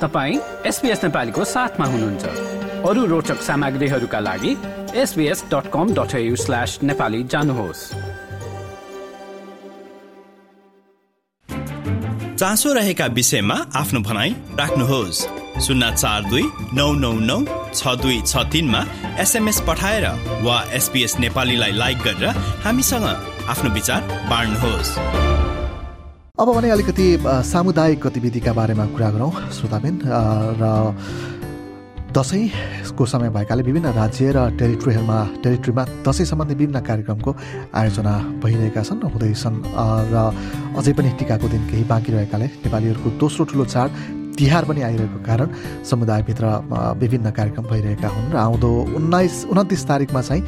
तपाईँ एसपिएस नेपालीको साथमा हुनुहुन्छ। अरू रोचक सामग्रीहरूका लागि SBS dot com dot slash Nepali जानुहोस्। चासो रहेका विषयमा आफ्नो भनाइ राख्नुहोस्। शून्य चार दुई नौ नौ नौ छ दुई छ तिनमा एसएमएस पठाएर वा एसपिएस नेपालीलाई लाइक गरेर हामीसँग आफ्नो विचार बाँड्नुहोस्। अब भने अलिकति सामुदायिक गतिविधिका बारेमा कुरा गरौँ श्रोताबिन र दसैँको समय भएकाले विभिन्न राज्य र टेरिटोरीहरूमा टेरिटोरीमा दसैँ सम्बन्धी विभिन्न कार्यक्रमको आयोजना भइरहेका छन् हुँदैछन् र अझै पनि टिकाको दिन केही बाँकी रहेकाले नेपालीहरूको दोस्रो ठुलो चाड तिहार पनि आइरहेको कारण समुदायभित्र विभिन्न कार्यक्रम भइरहेका हुन् र आउँदो उन्नाइस उन्तिस तारिकमा चाहिँ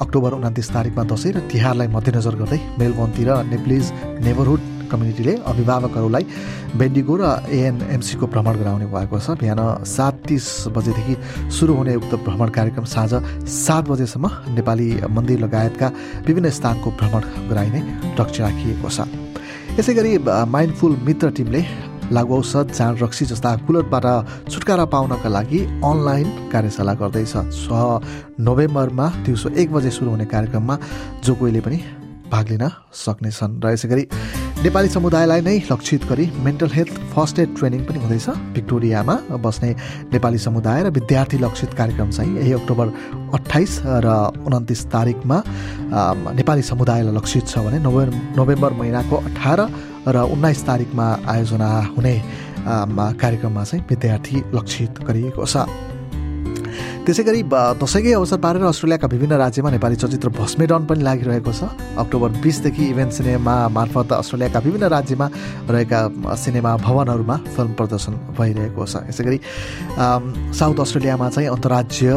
अक्टोबर उन्तिस तारिकमा दसैँ र तिहारलाई मध्यनजर गर्दै मेलबोनतिर नेप्लिज नेबरहुड कम्युनिटीले अभिभावकहरूलाई बेन्डिगो र एएनएमसीको भ्रमण गराउने भएको छ। बिहान सात तिस बजेदेखि सुरु हुने उक्त भ्रमण कार्यक्रम साँझ सात बजेसम्म नेपाली मन्दिर लगायतका विभिन्न स्थानको भ्रमण गराइने लक्ष्य राखिएको छ। यसै गरी माइन्डफुल मित्र टिमले लागु औषध जाँड रक्सी जस्ता कुलतबाट छुटकारा पाउनका लागि अनलाइन कार्यशाला गर्दैछ। छ नोभेम्बरमा दिउँसो एक बजे सुरु हुने कार्यक्रममा जो कोहीले पनि भाग लिन सक्नेछन्। र यसै गरी नेपाली समुदायलाई नै लक्षित गरी mental health first aid training पनि हुँदैछ। भिक्टोरियामा बस्ने नेपाली समुदाय र विद्यार्थी लक्षित कार्यक्रम चाहिँ यही अक्टोबर अठाइस र उन्तिस तारिकमा नेपाली समुदायलाई लक्षित छ भने नोभेम्बर नोभेम्बर महिनाको अठार र उन्नाइस तारिकमा आयोजना हुने कार्यक्रममा चाहिँ विद्यार्थी लक्षित गरिएको छ। त्यसै गरी दसैँकै अवसर पारेर अस्ट्रेलियाका विभिन्न राज्यमा नेपाली चलचित्र भस्मेडन पनि लागिरहेको छ। अक्टोबर बिसदेखि इभेन्ट सिनेमा मार्फत अस्ट्रेलियाका विभिन्न राज्यमा रहेका सिनेमा भवनहरूमा फिल्म प्रदर्शन भइरहेको छ। यसै गरी साउथ अस्ट्रेलियामा चाहिँ अन्तर्राज्य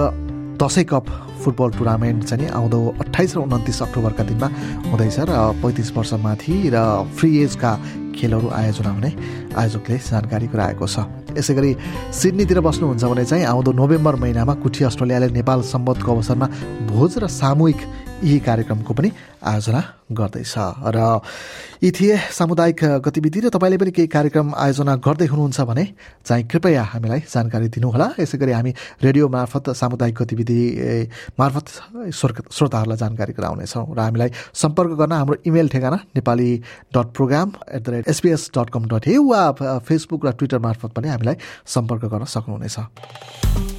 दसैँ कप फुटबल टुर्नामेन्ट चाहिँ आउँदो अठाइस र उन्तिस अक्टोबरका दिनमा हुँदैछ र पैँतिस वर्षमाथि र फ्री एजका खेलहरू आयोजना हुने आयोजकले जानकारी गराएको छ। यसै गरी सिडनीतिर बस्नुहुन्छ भने चाहिँ आउँदो नोभेम्बर महिनामा कुठी अस्ट्रेलियाले नेपाल सम्बन्धको अवसरमा भोज र सामूहिक यही कार्यक्रमको पनि आयोजना गर्दैछ। र यी थिए सामुदायिक गतिविधि र तपाईँले पनि केही कार्यक्रम आयोजना गर्दै हुनुहुन्छ भने चाहिँ कृपया हामीलाई जानकारी दिनुहोला। यसै गरी हामी रेडियो मार्फत सामुदायिक गतिविधि मार्फत श्रोताहरूलाई जानकारी गराउनेछौँ र हामीलाई सम्पर्क गर्न हाम्रो इमेल ठेगाना Nepali dot program at the rate SPS dot com dot A वा फेसबुक र ट्विटर मार्फत पनि हामीलाई सम्पर्क गर्न सक्नुहुनेछ।